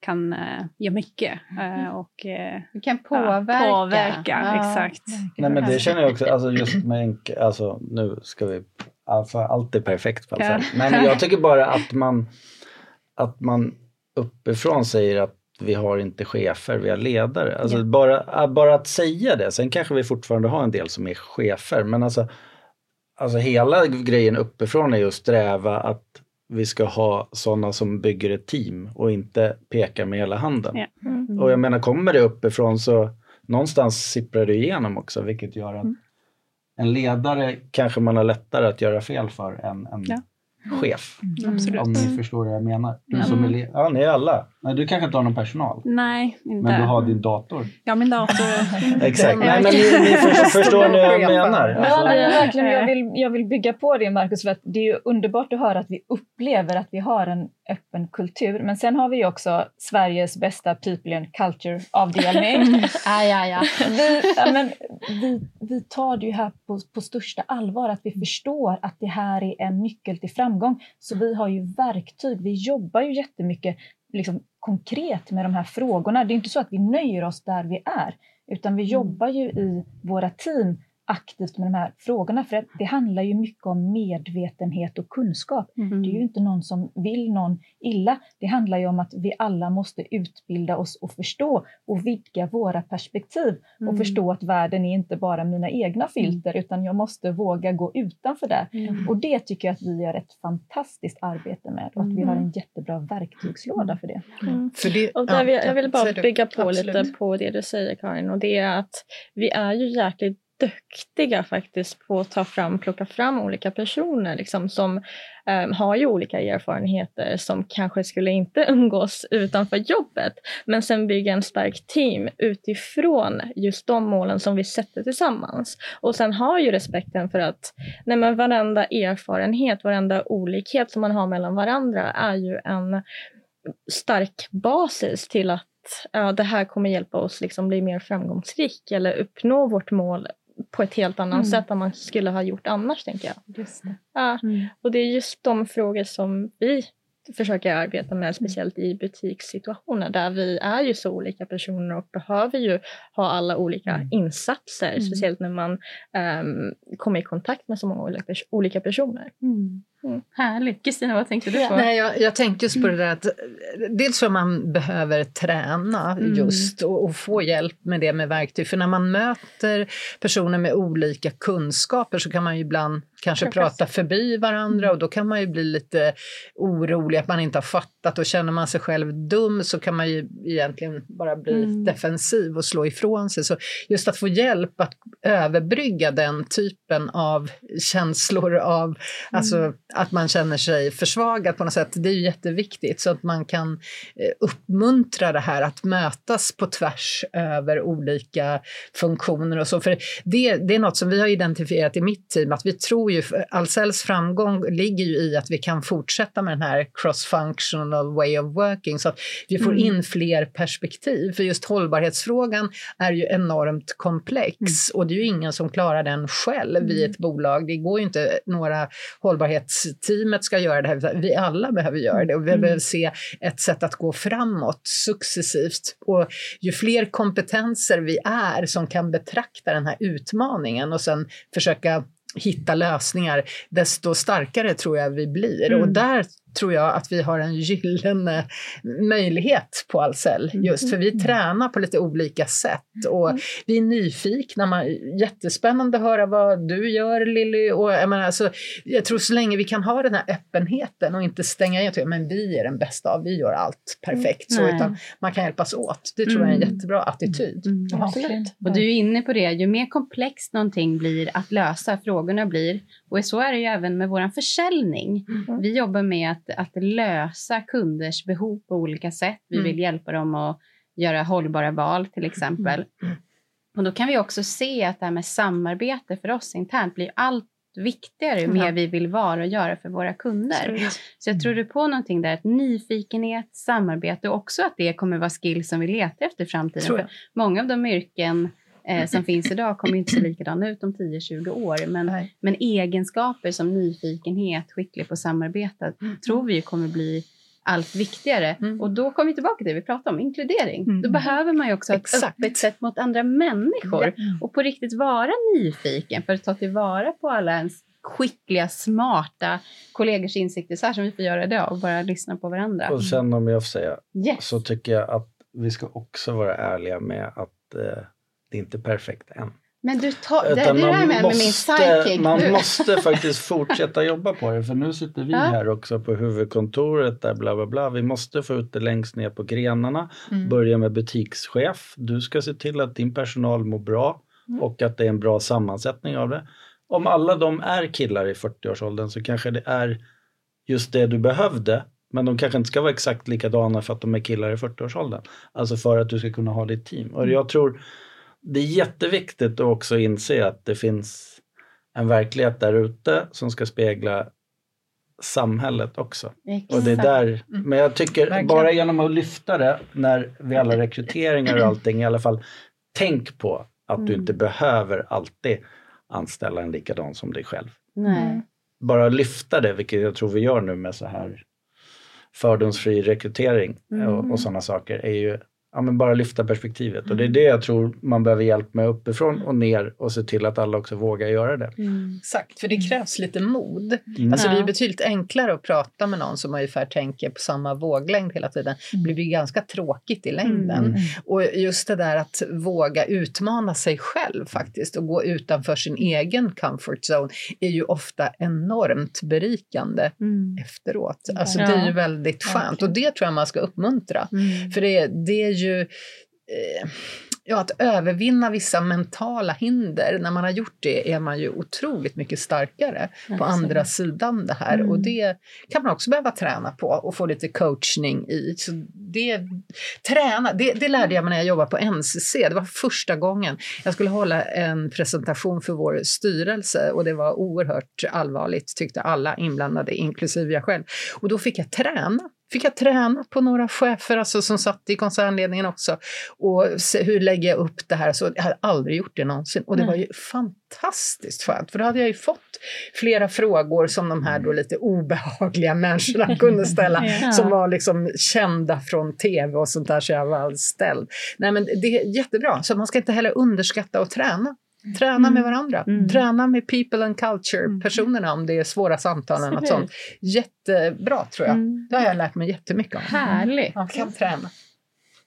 kan eh, göra mycket. Eh, och eh, Du kan ja, påverka. påverka Ja. exakt. Nej men det känner jag också, alltså just med alltså nu ska vi, alltså allt är perfekt på Ja. Nej men jag tycker bara att man, att man uppifrån säger att vi har inte chefer, vi har ledare. Alltså Ja. bara, bara att säga det, sen kanske vi fortfarande har en del som är chefer, men alltså, alltså hela grejen uppifrån är ju att sträva att vi ska ha sådana som bygger ett team och inte pekar med hela handen. Ja. Mm. Och jag menar, kommer det uppifrån så någonstans sipprar det igenom också, vilket gör att Mm. en ledare kanske man har lättare att göra fel för än en Ja. Chef. Absolut. Om ni förstår vad jag menar. Du Mm. som är le- ja, ni är alla. Nej, du kanske inte har någon personal, Nej, inte. men du har din dator. Ja, min dator. Exakt. Nej, men ni, ni för, förstår ni vad jag menar. Ja, Alltså, nej, verkligen. Jag vill, jag vill bygga på det, Markus, för att det är ju underbart att höra att vi upplever att vi har en öppen kultur. Men sen har vi också Sveriges bästa People and Culture-avdelning. Ja, ja, ja. vi, ja, men, vi, vi tar det ju här på, på största allvar, att vi förstår att det här är en nyckel till framgång. Så vi har ju verktyg, vi jobbar ju jättemycket liksom, konkret med de här frågorna. Det är inte så att vi nöjer oss där vi är, utan vi jobbar ju i våra team aktivt med de här frågorna. För det handlar ju mycket om medvetenhet och kunskap. Mm. Det är ju inte någon som vill någon illa. Det handlar ju om att vi alla måste utbilda oss och förstå och vidga våra perspektiv och Mm. förstå att världen är inte bara mina egna filter utan jag måste våga gå utanför det. Mm. Och det tycker jag att vi gör ett fantastiskt arbete med och att vi har en jättebra verktygslåda för det. Mm. För det, Och där ja, vill, jag vill bara bygga på Absolut. lite på det du säger Karin och det är att vi är ju jäkligt duktiga faktiskt på att ta fram, plocka fram olika personer liksom, som um, har ju olika erfarenheter som kanske skulle inte umgås utanför jobbet men sen bygga en stark team utifrån just de målen som vi sätter tillsammans. Och sen har ju respekten för att nej men varenda erfarenhet, varenda olikhet som man har mellan varandra är ju en stark basis till att ja, det här kommer hjälpa oss liksom bli mer framgångsrik eller uppnå vårt mål på ett helt annat Mm. sätt än man skulle ha gjort annars, tänker jag. Ja, Mm. och det är just de frågor som vi försöker arbeta med, speciellt i butikssituationer där vi är ju så olika personer och behöver ju ha alla olika Mm. insatser, Mm. speciellt när man ehm, kommer i kontakt med så många olika, pers- olika personer. Mm. Mm. Härligt. Kristina, vad tänkte du på? Nej, jag, jag tänkte just på det där att dels för man behöver träna Mm. just och, och få hjälp med det med verktyg. För när man möter personer med olika kunskaper så kan man ju ibland kanske Professor. prata förbi varandra och då kan man ju bli lite orolig att man inte har fattat och känner man sig själv dum så kan man ju egentligen bara bli Mm. defensiv och slå ifrån sig. Så just att få hjälp att överbrygga den typen av känslor av Alltså att man känner sig försvagad på något sätt, det är ju jätteviktigt så att man kan eh, uppmuntra det här att mötas på tvärs över olika funktioner och så. För det, det är något som vi har identifierat i mitt team, att vi tror ju, Ahlsells framgång ligger ju i att vi kan fortsätta med den här cross-functional way of working så att vi får Mm. in fler perspektiv. För just hållbarhetsfrågan är ju enormt komplex och det är ju ingen som klarar den själv i ett bolag. Det går ju inte några hållbarhetsteamet ska göra det här, vi alla behöver göra det och vi Mm. behöver se ett sätt att gå framåt successivt. Och ju fler kompetenser vi är som kan betrakta den här utmaningen och sen försöka hitta lösningar, desto starkare tror jag vi blir. Mm. Och där tror jag att vi har en gyllene möjlighet på Ahlsell just för vi tränar på lite olika sätt och vi är nyfikna. Man, jättespännande att höra vad du gör Lilly och jag menar alltså, jag tror så länge vi kan ha den här öppenheten och inte stänga in men vi är den bästa av, vi gör allt perfekt så utan man kan hjälpas åt. Det tror jag är en Mm. jättebra attityd. Mm. Absolut. Och du är inne på det, ju mer komplext någonting blir att lösa, frågorna blir, och så är det ju även med vår försäljning. Mm. Vi jobbar med att, att lösa kunders behov på olika sätt. Vi Mm. vill hjälpa dem att göra hållbara val till exempel. Mm. Och då kan vi också se att det här med samarbete för oss internt blir allt viktigare ju Ja. mer vi vill vara och göra för våra kunder. Så jag tror du på någonting där, att nyfikenhet, samarbete och också att det kommer vara skills som vi letar efter i framtiden. Tror jag. För många av de yrken eh, som finns idag kommer inte se likadana ut om 10-20 år. Men, Nej. men egenskaper som nyfikenhet, skicklig på att samarbeta, tror vi kommer bli allt viktigare. Mm. Och då kommer vi tillbaka till det vi pratade om, inkludering. Mm. Då behöver man ju också ha ett Exakt. öppet sätt mot andra människor. Och på riktigt vara nyfiken för att ta tillvara på alla ens skickliga, smarta kollegors insikter, så här som vi får göra idag och bara lyssna på varandra. Och sen om jag får säga Yes. så tycker jag att vi ska också vara ärliga med att eh, det är inte perfekt än. Men du, tar, det, är det man med, med min måste, sidekick. man måste faktiskt fortsätta jobba på det, för nu sitter vi Ja. här också på huvudkontoret där bla bla bla. Vi måste få ut det längst ner på grenarna. Mm. Börja med butikschef. Du ska se till att din personal mår bra Mm. och att det är en bra sammansättning av det. Om alla de är killar i 40-årsåldern så kanske det är just det du behövde. Men de kanske inte ska vara exakt likadana för att de är killar i 40-årsåldern. Alltså för att du ska kunna ha ditt team. Och jag tror det är jätteviktigt att också inse att det finns en verklighet där ute som ska spegla samhället också. Och det är Exakt. där, men jag tycker Verkligen. bara genom att lyfta det när vi alla rekryteringar och allting i alla fall, tänk på att du Mm. inte behöver alltid anställa en likadan som dig själv. Nej. Bara lyfta det, vilket jag tror vi gör nu med så här fördomsfri rekrytering Mm. och, och sådana saker, är ju ja, men bara lyfta perspektivet. Och det är det jag tror man behöver hjälp med uppifrån och ner och se till att alla också vågar göra det. Mm. Exakt, för det krävs lite mod. Mm. Alltså det är Ja. betydligt enklare att prata med någon som ungefär tänker på samma våglängd hela tiden. Det blir ju ganska tråkigt i längden. Mm. Och just det där att våga utmana sig själv faktiskt och gå utanför sin egen comfort zone är ju ofta enormt berikande Mm. efteråt. Alltså Ja. det är ju väldigt skönt och det tror jag man ska uppmuntra. Mm. För det, det är ju eh, ja, att övervinna vissa mentala hinder. När man har gjort det är man ju otroligt mycket starkare på andra sidan det här. Mm. Och det kan man också behöva träna på och få lite coachning i. Så det, träna, det, det lärde jag mig när jag jobbade på NCC. Det var första gången jag skulle hålla en presentation för vår styrelse och det var oerhört allvarligt tyckte alla inblandade, inklusive jag själv. Och då fick jag träna fick jag träna på några chefer alltså, som satt i koncernledningen också. Och se, hur lägger jag upp det här? Så jag hade aldrig gjort det någonsin. Och det var ju fantastiskt skönt, för då hade jag ju fått flera frågor som de här då lite obehagliga människorna kunde ställa, Ja. som var liksom kända från tv och sånt där, så jag var ställd. Nej men det är jättebra, så man ska inte heller underskatta att träna. Träna med varandra. Mm. Träna med people and culture-personerna om det är svåra samtal eller något sånt. Jättebra tror jag. Mm. Det har jag lärt mig jättemycket om. Härligt. Man kan träna.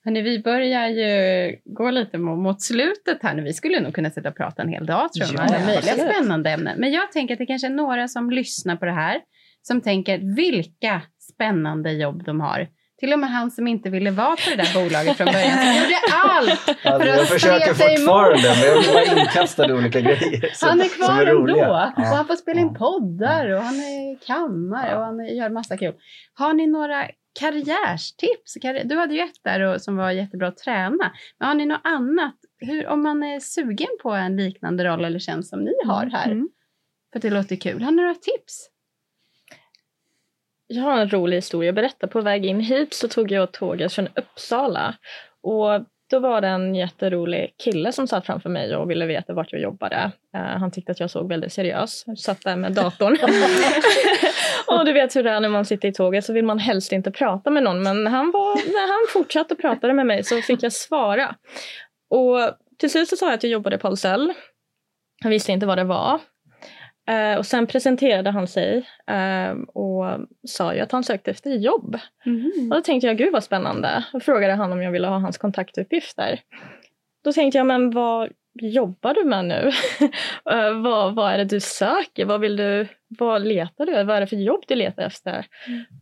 Hörrni, vi börjar ju gå lite mo- mot slutet här nu. Vi skulle nog kunna sitta och prata en hel dag tror jag, om Ja, möjliga spännande ämnen. Men jag tänker att det kanske är några som lyssnar på det här som tänker vilka spännande jobb de har. Till och med han som inte ville vara på det där bolaget från början, som gjorde allt Alltså, för jag att försöker spreta emot. fortfarande, men jag blir bara inkastad i olika grejer som, Han är kvar är ändå roliga. och Ja. han får spela in Ja. poddar och han är kammare och han gör massa kul. Har ni några karriärstips? Karri- Du hade ju ett där och, som var jättebra att träna. Men har ni något annat? Hur, om man är sugen på en liknande roll eller tjänst som ni har här? Mm. För att det låter kul. Har ni några tips? Jag har en rolig historia att berätta. På väg in hit så tog jag tåget från Uppsala. Och då var det en jätterolig kille som satt framför mig och ville veta vart jag jobbade. Eh, han tyckte att jag såg väldigt seriös. Jag satt där med datorn. och du vet hur det är när man sitter i tåget så vill man helst inte prata med någon. Men han var, när han fortsatte prata med mig så fick jag svara. Och till slut så sa jag att jag jobbade på Ahlsell. Han visste inte vad det var. Eh, och sen presenterade han sig eh, och sa ju att han sökte efter jobb. Och då tänkte jag, gud vad spännande. Och frågade han om jag ville ha hans kontaktuppgifter. Då tänkte jag, men vad jobbar du med nu? Eh, vad, vad är det du söker? Vad, vill du, vad letar du? Vad är det för jobb du letar efter?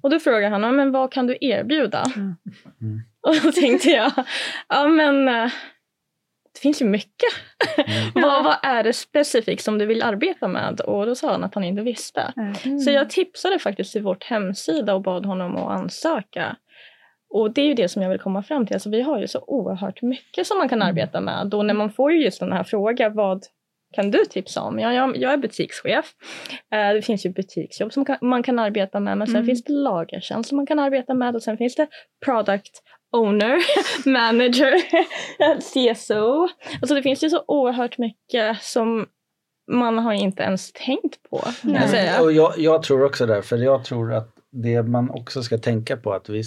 Och då frågade han, men vad kan du erbjuda? Mm. Mm. Och då tänkte jag, ja men eh, det finns ju mycket. vad, vad är det specifikt som du vill arbeta med? Och då sa han att han inte visste. Mm. Så jag tipsade faktiskt till vårt hemsida och bad honom att ansöka. Och det är ju det som jag vill komma fram till. Alltså vi har ju så oerhört mycket som man kan arbeta med. Och när man får ju just den här frågan, vad kan du tipsa om? Ja, jag, jag är butikschef. Eh, det finns ju butiksjobb som kan, man kan arbeta med. Men sen Mm. finns det lagertjänst som man kan arbeta med. Och sen finns det product owner, manager, CSO. Alltså det finns ju så oerhört mycket som man har inte ens tänkt på. Säga. Och jag, jag tror också det, för jag tror att det man också ska tänka på att vi,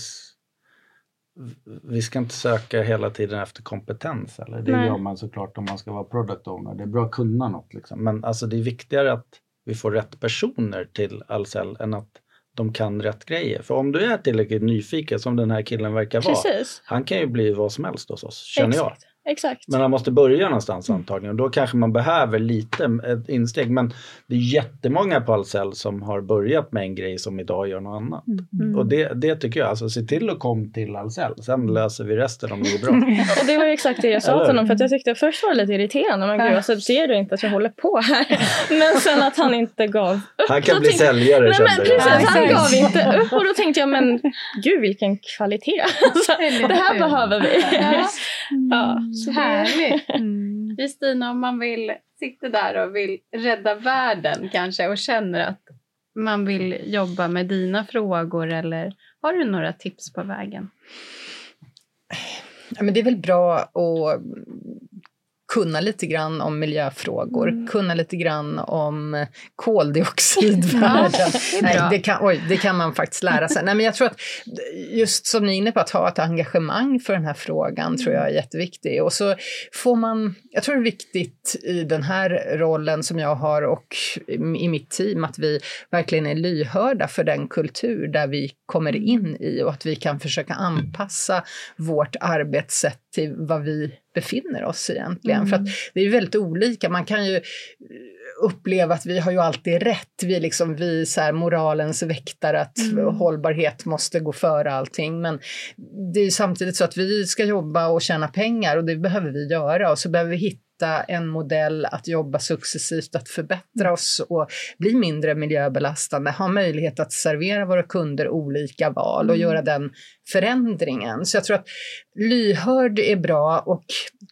vi ska inte söka hela tiden efter kompetens. Eller? Det Nej. gör man såklart om man ska vara product owner. Det är bra att kunna något. Liksom. Men alltså, det är viktigare att vi får rätt personer till Ahlsell än att de kan rätt grejer. För om du är tillräckligt nyfiken som den här killen verkar vara, Precis. han kan ju bli vad som helst hos oss, känner jag. Exakt. Men han måste börja någonstans antagligen. Då kanske man behöver lite ett insteg. Men det är jättemånga på Ahlsell som har börjat med en grej som idag gör något annat. Mm. Och det, det tycker jag, alltså se till att komma till Ahlsell. Sen löser vi resten om det är bra. Och det var ju exakt det jag sa till honom. För att jag tyckte först var det lite irriterande. Men gud, alltså, ser du inte att jag håller på här? Men sen att han inte gav upp. Han kan bli tänkte- säljare Nej, men kände jag. precis, han gav inte upp. Och då tänkte jag, men gud vilken kvalitet. Alltså, det här behöver vi. Ja. Så Härligt. Mm. Om man vill sitta där och vill rädda världen kanske och känner att man vill jobba med dina frågor eller har du några tips på vägen? Ja, men det är väl bra att kunna lite grann om miljöfrågor, Mm. kunna lite grann om koldioxidvärden. Ja, det Nej, det, kan, oj, det kan man faktiskt lära sig. Nej, men jag tror att just som ni är inne på, att ha ett engagemang för den här frågan tror jag är jätteviktigt. Och så får man, jag tror det är viktigt i den här rollen som jag har och i mitt team att vi verkligen är lyhörda för den kultur där vi kommer in i och att vi kan försöka anpassa vårt arbetssätt till vad vi befinner oss egentligen. För att det är väldigt olika. Man kan ju uppleva att vi har ju alltid rätt. Vi är liksom vi så här moralens väktare, att hållbarhet måste gå före allting. Men det är samtidigt så att vi ska jobba och tjäna pengar och det behöver vi göra och så behöver vi hitta en modell att jobba successivt, att förbättra oss och bli mindre miljöbelastande, ha möjlighet att servera våra kunder olika val och göra den förändringen. Så jag tror att lyhörd är bra och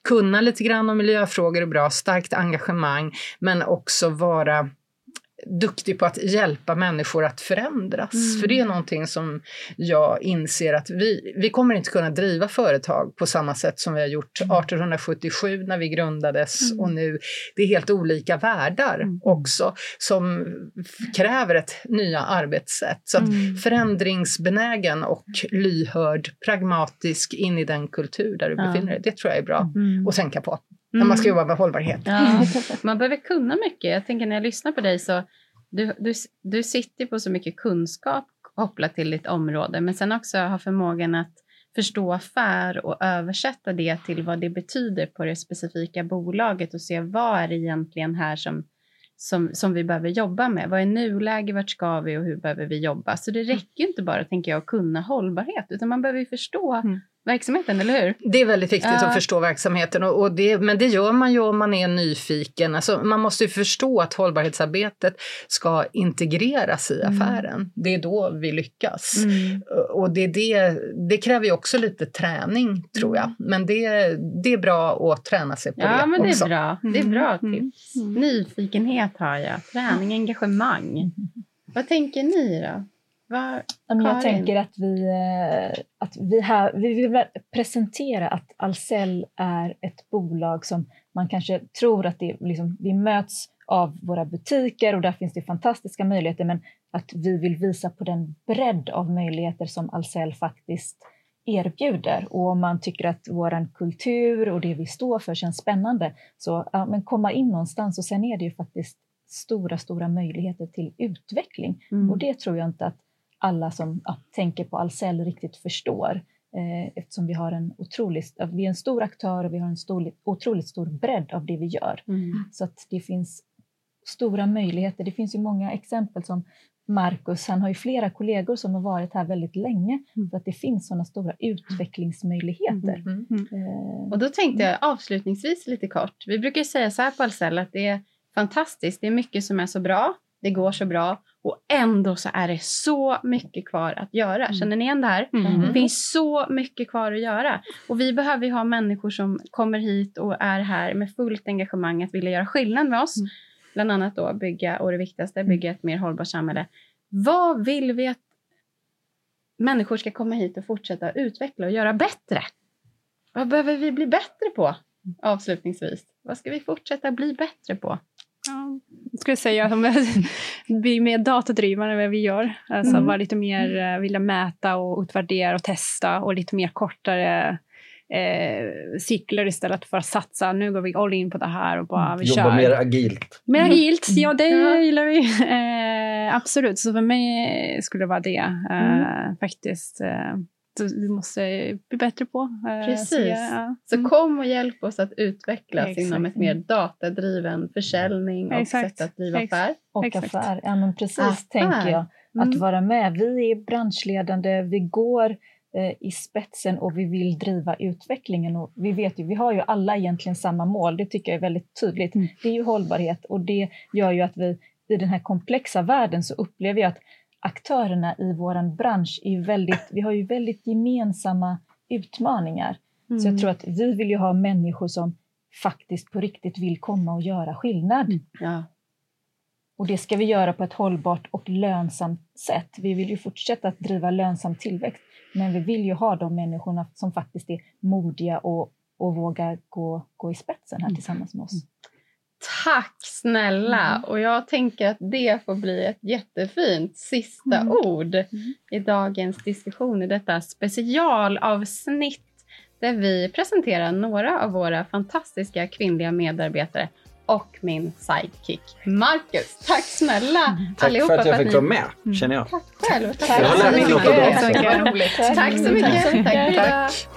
kunna lite grann om miljöfrågor är bra, starkt engagemang, men också vara duktig på att hjälpa människor att förändras. Mm. För det är någonting som jag inser att vi, vi kommer inte kunna driva företag på samma sätt som vi har gjort 1877 när vi grundades Mm. och nu. Det är helt olika världar Mm. också som kräver ett nya arbetssätt. Så Mm. förändringsbenägen och lyhörd, pragmatisk in i den kultur där du Ja. befinner dig, det tror jag är bra Mm. att tänka på när man ska jobba med hållbarhet. Ja, man behöver kunna mycket. Jag tänker när jag lyssnar på dig så du, du, du sitter på så mycket kunskap kopplat till ditt område, men sen också ha förmågan att förstå affär och översätta det till vad det betyder på det specifika bolaget och se vad är det egentligen här som, som, som vi behöver jobba med. Vad är nuläge, vart ska vi och hur behöver vi jobba? Så det räcker ju inte bara, tänker jag, att kunna hållbarhet, utan man behöver ju förstå Mm. Verksamheten, eller hur? Det är väldigt viktigt Ja. att förstå verksamheten och, och det, men det gör man ju om man är nyfiken. Alltså, man måste ju förstå att hållbarhetsarbetet ska integreras i Mm. affären. Det är då vi lyckas. Och det, det, det kräver ju också lite träning tror jag. Men det, det är bra att träna sig på Ja, det men det också. är bra. Det är Mm. bra Mm. tips. Nyfikenhet har jag. Träning, engagemang. Vad tänker ni då? Vad, Ja, men Jag Karin? tänker att vi, eh, att vi, här, vi vill presentera att Ahlsell är ett bolag som man kanske tror att det, liksom, vi möts av våra butiker och där finns det fantastiska möjligheter men att vi vill visa på den bredd av möjligheter som Ahlsell faktiskt erbjuder. Och om man tycker att vår kultur och det vi står för känns spännande så ja, men komma in någonstans och sen är det ju faktiskt stora, stora möjligheter till utveckling. Mm. Och det tror jag inte att alla som ja, tänker på Ahlsell riktigt förstår. Eh, eftersom vi har en otroligt, vi är en stor aktör och vi har en stor, otroligt stor bredd av det vi gör. Mm. Så att det finns stora möjligheter. Det finns ju många exempel som Marcus, han har ju flera kollegor som har varit här väldigt länge. Mm. För att det finns sådana stora utvecklingsmöjligheter. Mm. Eh, Och då tänkte jag avslutningsvis lite kort. Vi brukar säga så här på Ahlsell att det är fantastiskt. Det är mycket som är så bra. Det går så bra. Och ändå så är det så mycket kvar att göra. Mm. Känner ni igen det här? Mm. Det finns så mycket kvar att göra. Och vi behöver ju ha människor som kommer hit och är här med fullt engagemang att vilja göra skillnad med oss. Mm. Bland annat då bygga, och det viktigaste, bygga ett mer hållbart samhälle. Vad vill vi att människor ska komma hit och fortsätta utveckla och göra bättre? Vad behöver vi bli bättre på? Avslutningsvis. Vad ska vi fortsätta bli bättre på? Ja, jag skulle säga att de blir mer datadrivna än vad vi gör. Alltså Mm. vara lite mer eh, vilja mäta och utvärdera och testa och lite mer kortare eh, cykler istället för att satsa. Nu går vi all in på det här och bara vi Jobba kör. mer agilt. Mer agilt, ja det Ja. gillar vi. Eh, absolut, så för mig skulle det vara det eh, faktiskt. Eh, vi måste bli bättre på. Eh, Precis. Så, ja. Så Mm. kom och hjälp oss att utvecklas Exakt. inom ett mer datadriven försäljning och Exakt. sätt att driva affär. och Exakt. affär. Ja, men precis Affär. tänker jag. Mm. Att vara med. Vi är branschledande, vi går eh, i spetsen och vi vill driva utvecklingen. Och vi vet ju, vi har ju alla egentligen samma mål, det tycker jag är väldigt tydligt. Mm. Det är ju hållbarhet och det gör ju att vi i den här komplexa världen så upplever jag att aktörerna i vår bransch är ju väldigt, vi har ju väldigt gemensamma utmaningar. Så Mm. jag tror att vi vill ju ha människor som faktiskt på riktigt vill komma och göra skillnad. Mm. Ja. Och det ska vi göra på ett hållbart och lönsamt sätt. Vi vill ju fortsätta att driva lönsam tillväxt, men vi vill ju ha de människorna som faktiskt är modiga och, och vågar gå, gå i spetsen här tillsammans med oss. Tack snälla! Mm. Och jag tänker att det får bli ett jättefint sista Mm. ord i dagens diskussion i detta specialavsnitt där vi presenterar några av våra fantastiska kvinnliga medarbetare och min sidekick Marcus. Tack snälla Tack allihopa för att jag fick vara med, känner jag. Tack själv. Tack, Jag har lärt mig något dem. Tack så mycket. Tack så mycket. Tack. Tack. Tack. Tack.